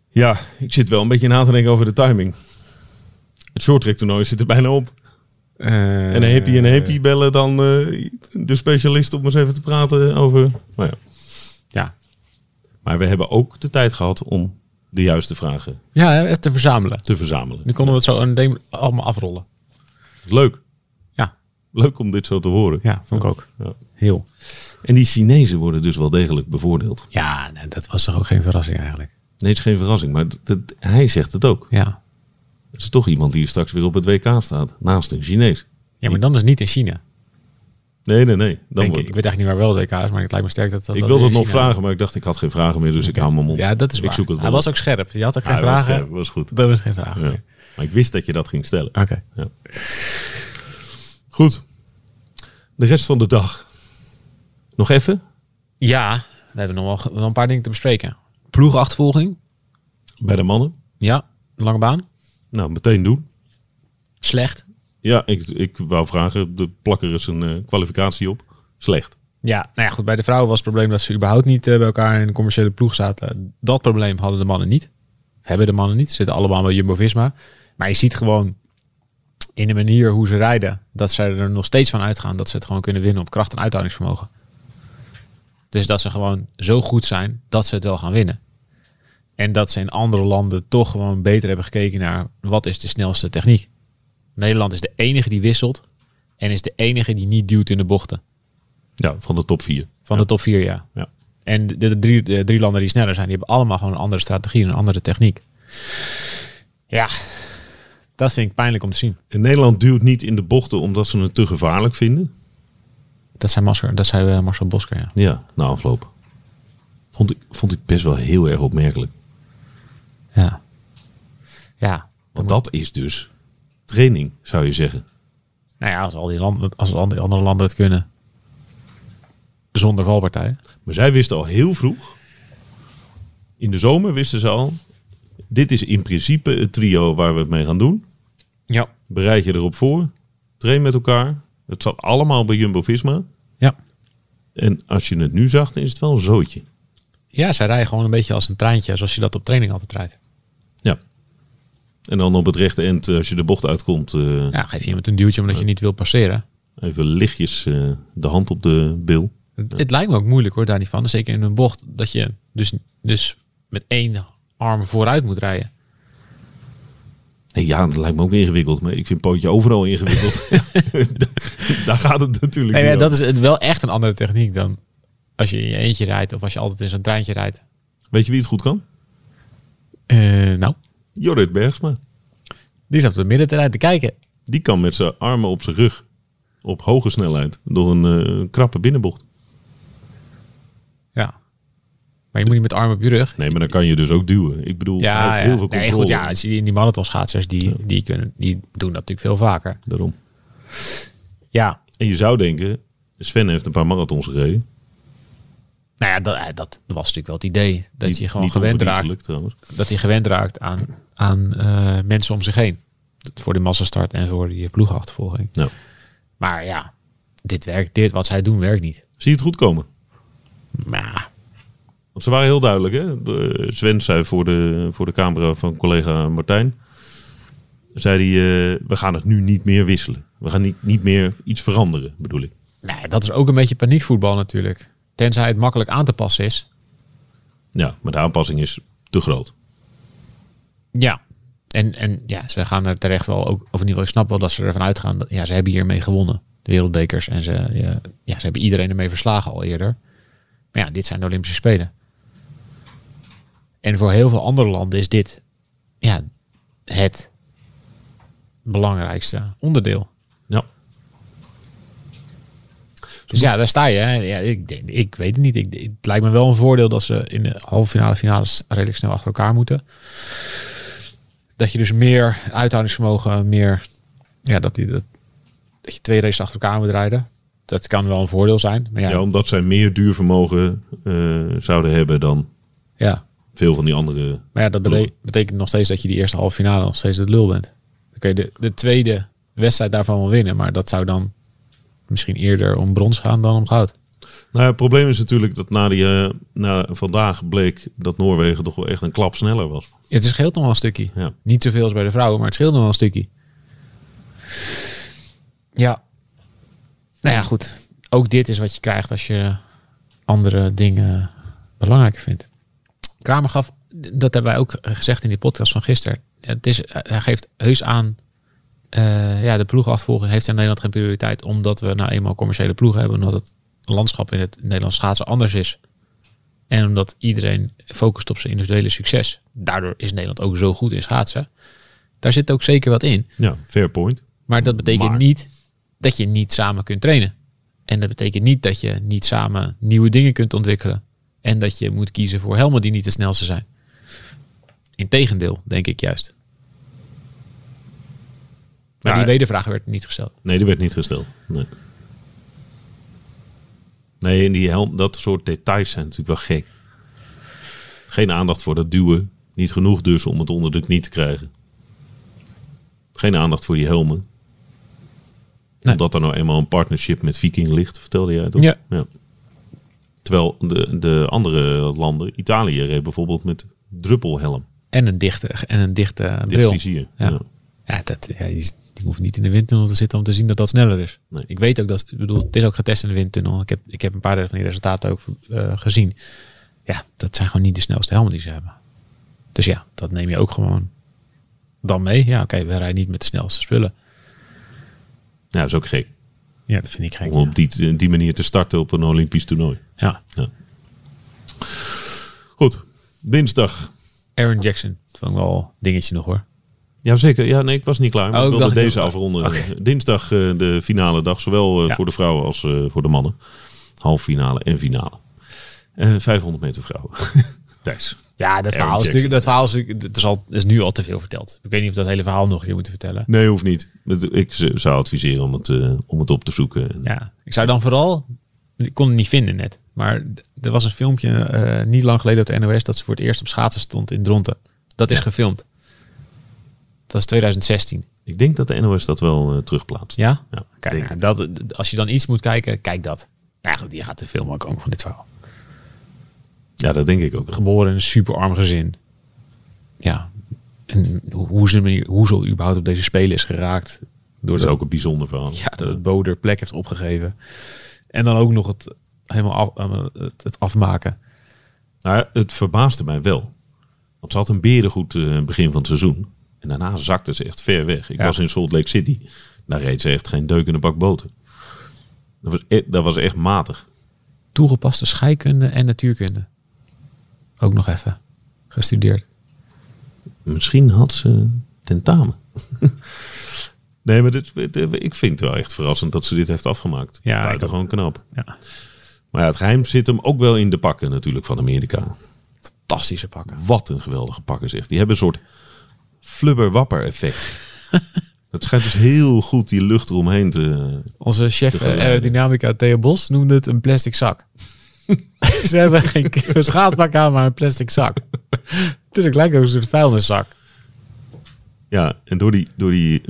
Ja, ik zit wel een beetje na te denken over de timing. Het short track toernooi zit er bijna op. Eh, En een happy en een happy bellen dan eh, de specialist om eens even te praten over... Nou ja. Ja. Maar we hebben ook de tijd gehad om de juiste vragen Ja, te verzamelen. te verzamelen. Nu konden we het zo een allemaal afrollen. Leuk. Ja, Leuk om dit zo te horen. ja vond ik ook. Ja. Heel. En die Chinezen worden dus wel degelijk bevoordeeld. Ja, nee, dat was toch ook geen verrassing eigenlijk. Nee, het is geen verrassing, maar dat- hij zegt het ook. Ja. Het is toch iemand die straks weer op het WK staat, naast een Chinees. Ja, maar dan is het niet in China. Nee, nee, nee. Dan ik. ik weet eigenlijk niet waar wel het WK is, maar het lijkt me sterk dat dat ik wilde het nog vragen, maar ik dacht ik had geen vragen meer, dus ik hou mijn mond. Ja, dat is Ik waar. zoek het Hij wel was ook scherp. Je had ook geen Ja, dat was vragen. scherp, was goed. Dat was geen vragen. Ja. meer. Maar ik wist dat je dat ging stellen. Oké. Goed. De rest van de dag. Nog even? Ja, we hebben nog wel, een paar dingen te bespreken. Ploegachtervolging. Bij de mannen. Ja, lange baan. Nou, meteen doen. Slecht. Ja, ik, ik wou vragen, de plak er eens een eh, kwalificatie op. Slecht. Ja, nou ja, goed. Bij de vrouwen was het probleem dat ze überhaupt niet eh, bij elkaar in een commerciële ploeg zaten. Dat probleem hadden de mannen niet. Hebben de mannen niet. Ze zitten allemaal bij Jumbo-Visma. Maar je ziet gewoon in de manier hoe ze rijden, dat ze er nog steeds van uitgaan dat ze het gewoon kunnen winnen op kracht en uithoudingsvermogen. Dus dat ze gewoon zo goed zijn dat ze het wel gaan winnen. En dat ze in andere landen toch gewoon beter hebben gekeken naar wat is de snelste techniek. Nederland is de enige die wisselt en is de enige die niet duwt in de bochten. Ja, van de top 4. Van de top 4, ja. Ja. En de, de drie, de drie landen die sneller zijn, die hebben allemaal gewoon een andere strategie en een andere techniek. Ja, dat vind ik pijnlijk om te zien. En Nederland duwt niet in de bochten omdat ze het te gevaarlijk vinden. Dat zijn Marcel, dat zijn eh, Marcel Bosker, ja. Ja, na afloop. Vond ik, vond ik best wel heel erg opmerkelijk. Ja. Ja. Want dat is dus training, zou je zeggen. Nou ja, als al die landen, als al die andere landen het kunnen. Zonder valpartijen. Maar zij wisten al heel vroeg. In de zomer wisten ze al. Dit is in principe het trio waar we het mee gaan doen. Ja. Bereid je erop voor. Train met elkaar. Het zat allemaal bij Jumbo-Visma. Ja. En als je het nu zag, dan is het wel een zootje. Ja, zij rijden gewoon een beetje als een treintje, zoals je dat op training altijd rijdt. Ja. En dan op het rechte eind, eh, als je de bocht uitkomt, eh, Ja, geef je iemand een duwtje omdat je niet wil passeren. even lichtjes eh, de hand op de bil. Het, het lijkt me ook moeilijk hoor, daar niet van. Zeker in een bocht, dat je dus, dus met één arm vooruit moet rijden. Nee, ja, dat lijkt me ook ingewikkeld. Maar ik vind pootje overal ingewikkeld. (laughs) (laughs) Daar gaat het natuurlijk Nee, niet ja, dat is het wel echt een andere techniek dan als je in je eentje rijdt of als je altijd in zo'n treintje rijdt. Weet je wie het goed kan? Nou, Jorrit Bergsma. die zat op de middenterrein te kijken. Die kan met zijn armen op zijn rug op hoge snelheid door een eh, krappe binnenbocht. Ja. Maar je moet niet met armen op je rug. Nee, maar dan kan je dus ook duwen. Ik bedoel, hij Ja, heeft ja. heel veel controle. Nee, goed, ja, als je die- die marathonschaatsers, die, die, kunnen, die doen dat natuurlijk veel vaker. Daarom. Ja, En je zou denken, Sven heeft een paar marathons gereden. Nou ja, dat, eh, dat was natuurlijk wel het idee. Dat Niet- je gewoon gewend raakt. Dat hij gewend raakt aan, aan eh, mensen om zich heen. Voor de massastart en voor die ploegachtervolging. Ja. Maar ja, dit werkt, dit wat zij doen werkt niet. Zie je het goed komen? Maar Want ze waren heel duidelijk. Hè? De, Sven zei voor de, voor de camera van collega Martijn. Zei hij, eh, we gaan het nu niet meer wisselen. We gaan niet, niet meer iets veranderen, bedoel ik. nee, dat is ook een beetje paniekvoetbal natuurlijk. Tenzij het makkelijk aan te passen is. Ja, maar de aanpassing is te groot. Ja. En, en ja, ze gaan er terecht wel ook, of in ieder geval, ik snap wel dat ze ervan uitgaan. Dat, ja, ze hebben hiermee gewonnen. De wereldbekers. En ze, ja, ja, ze hebben iedereen ermee verslagen al eerder. Maar ja, dit zijn de Olympische Spelen. En voor heel veel andere landen is dit ja, het belangrijkste onderdeel. Ja. Dus ja, daar sta je. Hè. Ja, ik, denk- ik weet het niet. Ik, het lijkt me wel een voordeel dat ze in de halve finale finales redelijk snel achter elkaar moeten. Dat je dus meer uithoudingsvermogen, meer ja, dat, die, dat, dat je twee races achter elkaar moet rijden. Dat kan wel een voordeel zijn. Maar ja, Ja, omdat zij meer duurvermogen eh, zouden hebben dan ja. veel van die andere. Maar ja, dat bete- betekent nog steeds dat je die eerste halve finale nog steeds het lul bent. Dan kun je de, de tweede wedstrijd daarvan wel winnen. Maar dat zou dan misschien eerder om brons gaan dan om goud. Nou, het probleem is natuurlijk dat na, die, eh, na vandaag bleek dat Noorwegen toch wel echt een klap sneller was. Ja, het scheelt nog wel een stukje. Ja. Niet zoveel als bij de vrouwen, maar het scheelt nog wel een stukje. Ja. Nou ja, goed. Ook dit is wat je krijgt als je andere dingen belangrijker vindt. Kramer gaf, dat hebben wij ook gezegd in die podcast van gisteren. Het is, hij geeft heus aan, eh, ja, de ploegafvolging heeft in Nederland geen prioriteit, omdat we nou eenmaal commerciële ploegen hebben, omdat het landschap in het Nederlands schaatsen anders is. En omdat iedereen focust op zijn individuele succes. Daardoor is Nederland ook zo goed in schaatsen. Daar zit ook zeker wat in. Ja, fair point. Maar dat betekent Maar- niet dat je niet samen kunt trainen. En dat betekent niet dat je niet samen nieuwe dingen kunt ontwikkelen. En dat je moet kiezen voor helmen die niet de snelste zijn. Integendeel, denk ik juist. Maar die wedervraag werd niet gesteld. Nee, die werd niet gesteld. Nee. Nee, en die helm, dat soort details zijn natuurlijk wel gek. Geen aandacht voor dat duwen. Niet genoeg dus om het onder de knie te krijgen. Geen aandacht voor die helmen. Nee. Omdat er nou eenmaal een partnership met Viking ligt, vertelde jij toch? Ja. Terwijl de, de andere landen, Italië reed bijvoorbeeld met druppelhelm. En een dichte, en een dichte bril. vizier. Ja. Ja. Ja, dat, ja die, die hoeft niet in de windtunnel te zitten om te zien dat dat sneller is. Nee. Ik weet ook dat, ik bedoel, het is ook getest in de windtunnel. Ik heb, ik heb een paar van die resultaten ook eh, gezien. Ja, dat zijn gewoon niet de snelste helmen die ze hebben. Dus ja, dat neem je ook gewoon dan mee. Ja, oké, we rijden niet met de snelste spullen. ja, dat is ook gek. Ja, dat vind ik gek. Om op die, die manier te starten op een Olympisch toernooi. Ja, Goed, dinsdag. Aaron Jackson. Dat vond ik wel dingetje nog hoor. Jazeker, ja, nee, ik was niet klaar. Maar Oh, ik wilde deze afronden. (laughs) Dinsdag eh, de finale dag, zowel eh, Ja. voor de vrouwen als eh, voor de mannen. Halve finale en finale. Eh 500 meter vrouwen. (laughs) Thijs. Ja, dat verhaal, is dat verhaal is, natuurlijk- dat is, al, is nu al te veel verteld. Ik weet niet of dat hele verhaal nog een keer moeten vertellen. Nee, hoeft niet. Ik zou adviseren om het, eh, om het op te zoeken. Ja, ik zou dan vooral, ik kon het niet vinden net, maar er was een filmpje eh, niet lang geleden op de NOS dat ze voor het eerst op schaatsen stond in Dronten. Dat is Ja. gefilmd. Dat is 2016. Ik denk dat de NOS dat wel eh, terugplaatst. Ja? Ja, Kijk, nou, dat, als je dan iets moet kijken, kijk dat. Nou goed, die gaat de film ook van dit verhaal. ja, dat denk ik ook. Geboren in een superarm gezin. Ja. En hoe, ze, hoe ze überhaupt op deze spelen is geraakt. Door Dat is de, ook een bijzonder verhaal. Ja, dat het Boder plek heeft opgegeven. En dan ook nog het helemaal af, eh, het, het afmaken. Nou, het verbaasde mij wel. Want ze had een berengoed eh, begin van het seizoen. En daarna zakte ze echt ver weg. Ik Ja. was in Salt Lake City. Daar reed ze echt geen deuk in de bak boter. Dat was, e- dat was echt matig. Toegepaste scheikunde en natuurkunde. Ook nog even gestudeerd. Misschien had ze tentamen. (laughs) nee, maar dit, ik vind het wel echt verrassend dat ze dit heeft afgemaakt. Ja, Buiten ik ook. gewoon knap. Ja. Maar ja, het geheim zit hem ook wel in de pakken natuurlijk van Amerika. Fantastische pakken. Wat een geweldige pakken zeg. Die hebben een soort flubber-wapper effect. (laughs) Het schijnt dus heel goed die lucht eromheen te... Onze chef Te eh, aerodynamica Theo Bos noemde het een plastic zak. (laughs) Ze hebben (laughs) geen schaatsbak aan, maar een plastic zak. Het is ook lijkt ook een soort vuilniszak. Ja, en door die, door die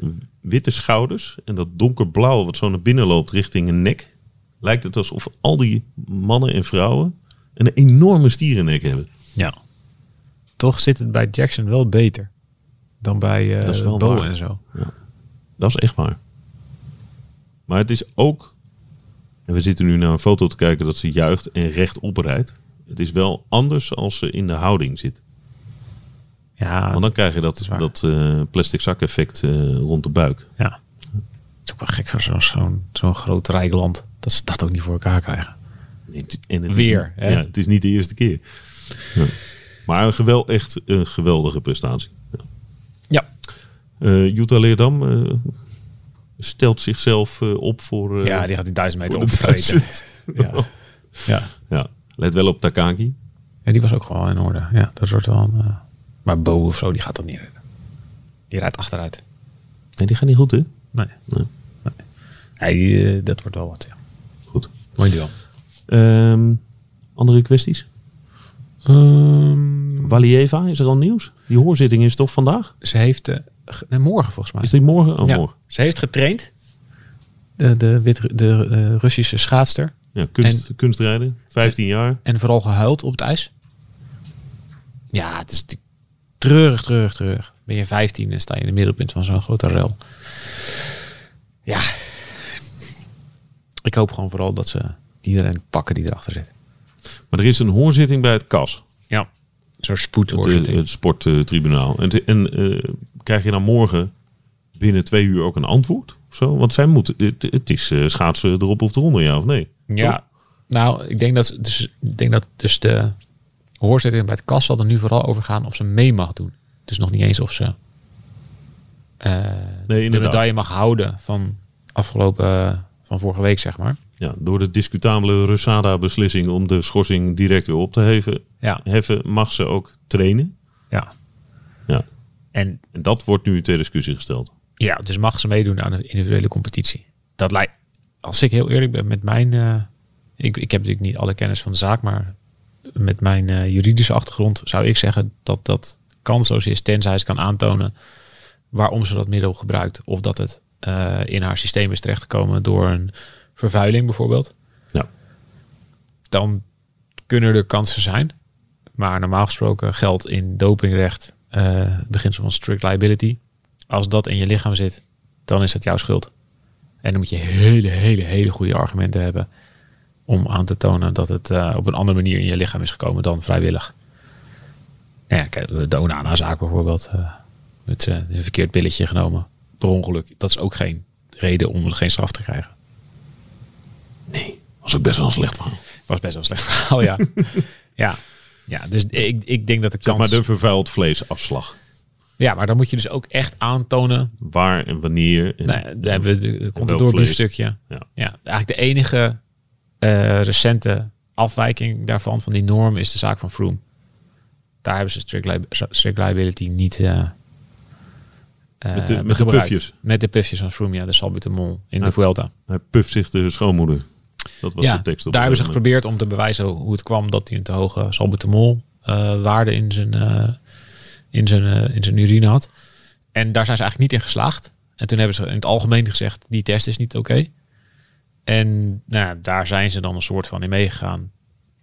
witte schouders en dat donkerblauw wat zo naar binnen loopt richting een nek, lijkt het alsof al die mannen en vrouwen een enorme stierennek hebben. Ja. Toch zit het bij Jackson wel beter dan bij eh Dat is wel Bo waar. en zo. Dat is echt waar. Maar het is ook, en we zitten nu naar een foto te kijken dat ze juicht en rechtop rijdt. Het is wel anders als ze in de houding zit. Ja, Want dan krijg je dat, dat eh, plastic zak effect eh, rond de buik. ja. Het is ook wel gek voor zo'n zo'n zo'n groot rijk land. Dat ze dat ook niet voor elkaar krijgen. En het Weer, Is, hè? ja, het is niet de eerste keer. Ja. Maar een gewel, echt een geweldige prestatie. Ja. Eh Jutta Leerdam, eh, stelt zichzelf eh, op voor... ja, die gaat die duizend meter opvreten. (laughs) Ja. ja. Ja, let wel op Takaki. Ja, die was ook gewoon in orde. Ja, dat soort wel. maar Bo of zo, die gaat dat niet redden. Die rijdt achteruit. Nee, die gaat niet goed, hè? Nee. Nee. nee. Hij, dat wordt wel wat, ja. Goed. Mooi duel. Ehm, andere kwesties? Ehm, Walieva, is er al nieuws? Die hoorzitting is toch vandaag? ze heeft... eh, nee, morgen volgens mij. Is die morgen? Oh, ja. morgen. Ze heeft getraind. De, de, wit, de, Russische schaatster. Ja, kunst, kunstrijden. 15 jaar. En vooral gehuild op het ijs. Ja, het is treurig, treurig, treurig. Ben je 15 en sta je in het middelpunt van zo'n grote rel. Ja. Ik hoop gewoon vooral dat ze iedereen pakken die erachter zit. Maar er is een hoorzitting bij het KAS. Ja. Zo'n Het, spoedhoorzitting. eh, het sporttribunaal. En, en eh, krijg je dan morgen binnen twee uur ook een antwoord? Of zo? Want zij moeten, het, het is eh, schaatsen erop of eronder, ja of nee? Ja, nou, ik denk dat, dus, ik denk dat dus de hoorzitting bij het kas zal er nu vooral over gaan of ze mee mag doen. Dus nog niet eens of ze eh, de inderdaad. medaille mag houden van afgelopen, van vorige week, zeg maar. Ja, door de discutabele Rusada-beslissing om de schorsing direct weer op te heffen, Ja, heffen, mag ze ook trainen. ja. Ja. En En dat wordt nu ter discussie gesteld. ja, dus mag ze meedoen aan de individuele competitie. Dat lijkt, als ik heel eerlijk ben met mijn, eh, ik, ik heb natuurlijk niet alle kennis van de zaak, maar met mijn eh, juridische achtergrond zou ik zeggen dat dat kansloos is, tenzij ze kan aantonen waarom ze dat middel gebruikt. Of dat het eh, in haar systeem is terechtgekomen door een vervuiling bijvoorbeeld. Ja. Dan kunnen er kansen zijn. Maar normaal gesproken geldt in dopingrecht het beginsel van strict liability. Als dat in je lichaam zit, dan is het jouw schuld. En dan moet je hele, hele, hele goede argumenten hebben om aan te tonen dat het eh, op een andere manier in je lichaam is gekomen dan vrijwillig. Nou ja, kijk, de Onana-zaak bijvoorbeeld. eh, met een verkeerd pilletje genomen. Per ongeluk. Dat is ook geen reden om er geen straf te krijgen. Was ook best wel een slecht verhaal. Was best wel een slecht verhaal, ja. (laughs) ja. Ja, dus ik, ik denk dat de Zeg kans... maar de vervuild vleesafslag. Ja, maar dan moet je dus ook echt aantonen Waar en wanneer. En, Nee, daar hebben we de, de komt het vlees? stukje. Ja. Ja, eigenlijk de enige eh, recente afwijking daarvan, van die norm, is de zaak van Froome. Daar hebben ze strict, li- strict liability niet eh eh, Met de- met de pufjes. Met de pufjes van Froome, ja, de salbutamol in de Vuelta. Hij puft zich de schoonmoeder. Dat was Ja, de tekst. op daar hebben ze geprobeerd om te bewijzen hoe het kwam dat hij een te hoge salbutamol eh, waarde in zijn, eh, in, zijn, eh, in zijn urine had. En daar zijn ze eigenlijk niet in geslaagd. En toen hebben ze in het algemeen gezegd, die test is niet oké. En nou, daar zijn ze dan een soort van in meegegaan.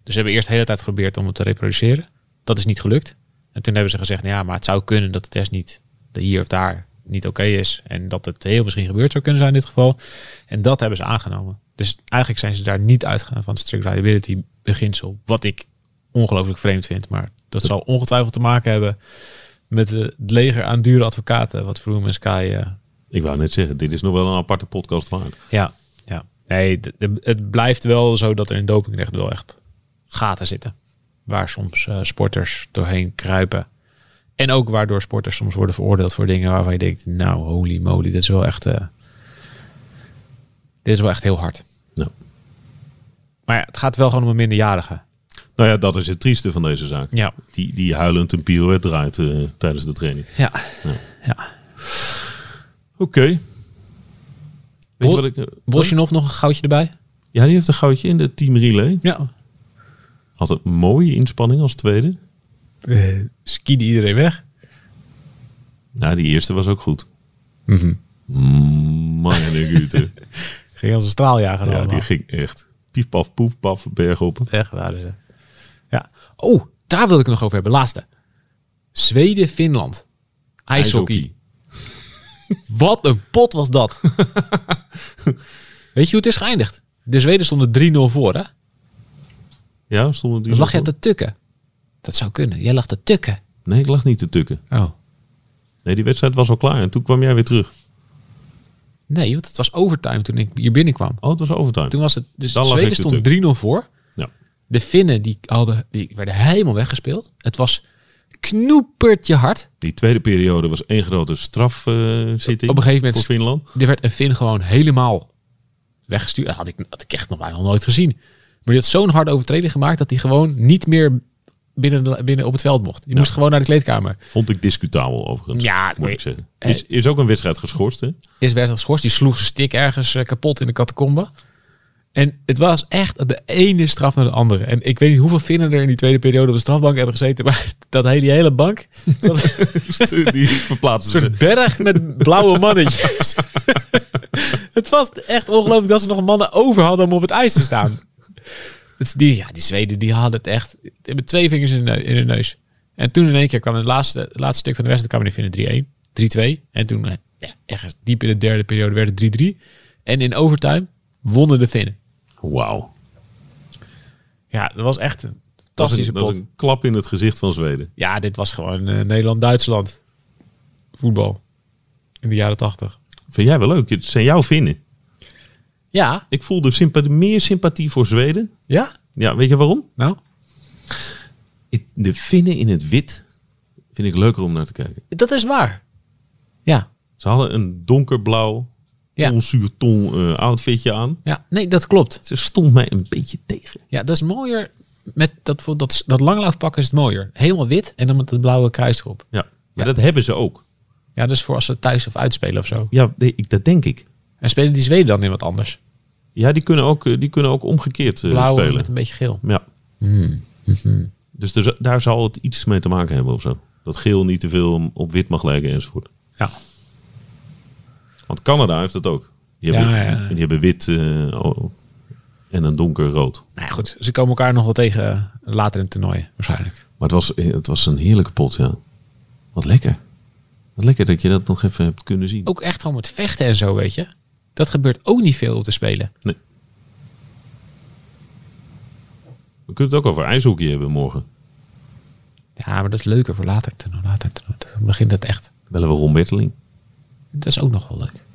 Dus ze hebben eerst de hele tijd geprobeerd om het te reproduceren. Dat is niet gelukt. En toen hebben ze gezegd, nou ja, maar het zou kunnen dat de test niet hier of daar niet oké is. En dat het heel misschien gebeurd zou kunnen zijn in dit geval. En dat hebben ze aangenomen. Dus eigenlijk zijn ze daar niet uitgegaan van het strict liability beginsel. Wat ik ongelooflijk vreemd vind. Maar dat zal ongetwijfeld te maken hebben met het leger aan dure advocaten. Wat Froome en Sky... eh. Ik wou net zeggen, dit is nog wel een aparte podcast waard. ja, ja. Nee, de- de- het blijft wel zo dat er in dopingrecht wel echt gaten zitten. Waar soms eh, sporters doorheen kruipen. En ook waardoor sporters soms worden veroordeeld voor dingen waarvan je denkt, nou holy moly, dit is wel echt, eh, dit is wel echt heel hard. Nou. Maar ja, het gaat wel gewoon om een minderjarige. Nou ja, dat is het trieste van deze zaak. Ja. Die, die huilend een pirouette draait eh, tijdens de training. Ja. ja. Oké. Bol- wat ik... eh, nog een goudje erbij? Ja, die heeft een goudje in de team relay. Ja. Had een mooie inspanning als tweede. Uh, skiede iedereen weg. Nou, die eerste was ook goed. Mhm. Mm, Güte. (laughs) Ging als een straaljager ja, allemaal. die ging echt. Pief, paf, poef, paf, berg op. Echt waren ze. Ja. Oh, daar wil ik het nog over hebben. Laatste. Zweden, Finland. IJshockey. (laughs) Wat een pot was dat. (laughs) Weet je hoe het is geëindigd? De Zweden stonden 3-0 voor, hè? Ja, stonden die Dan lag je te tukken. Dat zou kunnen. Jij lag te tukken. Nee, ik lag niet te tukken. Oh. Nee, die wedstrijd was al klaar. En toen kwam jij weer terug. Nee, want het was overtime toen ik hier binnenkwam. Oh, het was overtime. Toen was het... Dus Dan de Zweden stond 3-0 voor. Ja. De Finnen die, hadden, die werden helemaal weggespeeld. Het was knoepertje hard. Die tweede periode was één grote strafzitting Op een gegeven moment- voor Finland. Er werd een Finn gewoon helemaal weggestuurd. Dat had ik, had ik echt nog bijna nog nooit gezien. Maar die had zo'n harde overtreding gemaakt dat hij gewoon niet meer binnen, binnen op het veld mocht. Die moest gewoon naar de kleedkamer. Vond ik discutabel overigens. Ja, moet ik- ik zeggen. Is, is ook een wedstrijd geschorst, hè? Is werd geschorst. Die sloeg zijn stick ergens eh, kapot in de catacombe. En het was echt de ene straf naar de andere. En ik weet niet hoeveel Finnen er in die tweede periode op de strafbank hebben gezeten. Maar (laughs) dat hele, die hele bank. Dat (laughs) Die verplaatsen (laughs) Een ze. berg met blauwe mannetjes. het was echt ongelooflijk dat ze nog mannen over hadden om op het ijs te staan. Die, ja, die Zweden die hadden het echt die hebben twee vingers in, de in hun neus. En toen in één keer kwam het laatste, het laatste stuk van de wedstrijd die Finnen 3-1, 3-2. En toen, eh, ja, ergens diep in de derde periode werd het 3-3. En in overtime wonnen de Finnen. Wauw. Ja, dat was echt een Dat is fantastische een, dat is pot. een klap in het gezicht van Zweden. Ja, dit was gewoon eh, Nederland-Duitsland. Voetbal. In de jaren 80. Vind jij wel leuk? Het zijn jouw Finnen. Ja. Ik voelde sympathie, meer sympathie voor Zweden. Ja? Ja, weet je waarom? Nou? De Finnen in het wit vind ik leuker om naar te kijken. Dat is waar. Ja. Ze hadden een donkerblauw, Ja. onzuurton eh outfitje aan. Ja, nee, dat klopt. Ze stond mij een beetje tegen. Ja, dat is mooier. Met dat, dat, dat langlaufpak is het mooier. Helemaal wit en dan met het blauwe kruis erop. Ja, maar dat hebben ze ook. Ja, is voor als ze thuis of uitspelen of zo. Ja, nee, ik- dat denk ik. En spelen die Zweden dan in wat anders? Ja, die kunnen ook, eh, die kunnen ook omgekeerd eh, Blauw spelen. met een beetje geel. Ja. Dus er, daar zal het iets mee te maken hebben of zo. Dat geel niet te veel op wit mag lijken enzovoort. Ja. Want Canada heeft het ook. Die Ja, hebben, ja. Die hebben wit eh, en een donker rood. Nou ja, goed. Ze komen elkaar nog wel tegen later in het toernooi, waarschijnlijk. Maar het was, het was een heerlijke pot, ja. Wat lekker. Wat lekker dat je dat nog even hebt kunnen zien. Ook echt gewoon met vechten en zo, weet je. Dat gebeurt ook niet veel op te spelen. Nee. We kunnen het ook over ijshockey hebben morgen. Ja, maar dat is leuker voor later. toernooi, Later toernooi. Dan begint het echt. Bellen we Ron Berteling. Dat is ook nog wel leuk.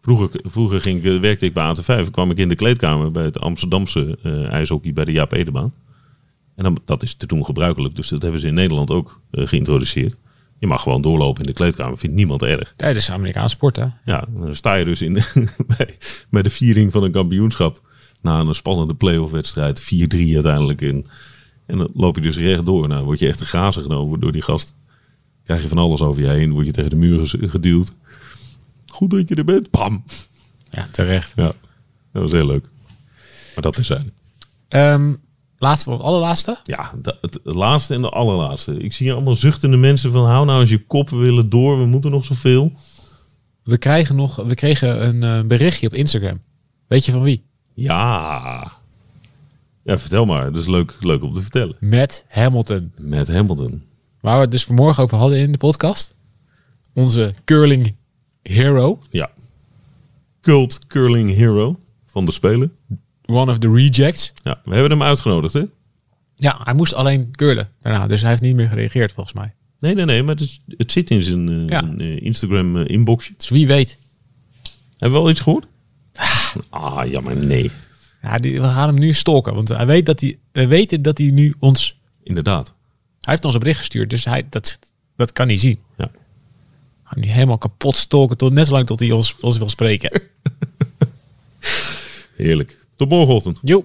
Vroeger, vroeger ging ik, werkte ik bij AT5. kwam ik in de kleedkamer bij het Amsterdamse eh, ijshockey bij de Jaap Edebaan. En dan, dat is te doen gebruikelijk. Dus dat hebben ze in Nederland ook eh, geïntroduceerd. Je mag gewoon doorlopen in de kleedkamer. Vindt niemand erg. Ja, dat is Amerikaanse sport, hè? Ja, dan sta je dus in, (laughs) bij, bij de viering van een kampioenschap. Na een spannende playoff wedstrijd. 4-3 uiteindelijk. En, en dan loop je dus rechtdoor. Nou, word je echt te grazen genomen door die gast. Krijg je van alles over je heen. Word je tegen de muur geduwd. Goed dat je er bent. Bam. Ja, terecht. Ja, dat was heel leuk. Maar dat is zijn. Ehm, laatste, wat allerlaatste. Ja, het laatste en de allerlaatste. Ik zie hier allemaal zuchtende mensen van hou nou eens je kop, we willen door, we moeten nog zoveel. We, krijgen nog, we kregen een eh, berichtje op Instagram. Weet je van wie? Ja. Ja, vertel maar. Dat is leuk, leuk om te vertellen. Matt Hamilton. Met Hamilton. Waar we het dus vanmorgen over hadden in de podcast. Onze curling hero. Ja. Cult Curling Hero van de Spelen. One of the rejects. Ja, we hebben hem uitgenodigd, hè? Ja, hij moest alleen curlen daarna. Dus hij heeft niet meer gereageerd volgens mij. Nee, nee, nee, maar het, is- het zit in zijn, eh, Ja. zijn eh, Instagram eh, inboxje. Dus wie weet. Hebben we al iets gehoord? Ah, jammer, nee. Ja, die, we gaan hem nu stalken. Want hij weet dat hij, we weten dat hij nu ons... Inderdaad. Hij heeft ons een bericht gestuurd. Dus hij, dat, dat kan hij zien. Ja. Gaan nu helemaal kapot stalken. Tot, net zolang tot hij ons, ons wil spreken. (laughs) Heerlijk. Tot morgenochtend. Jo.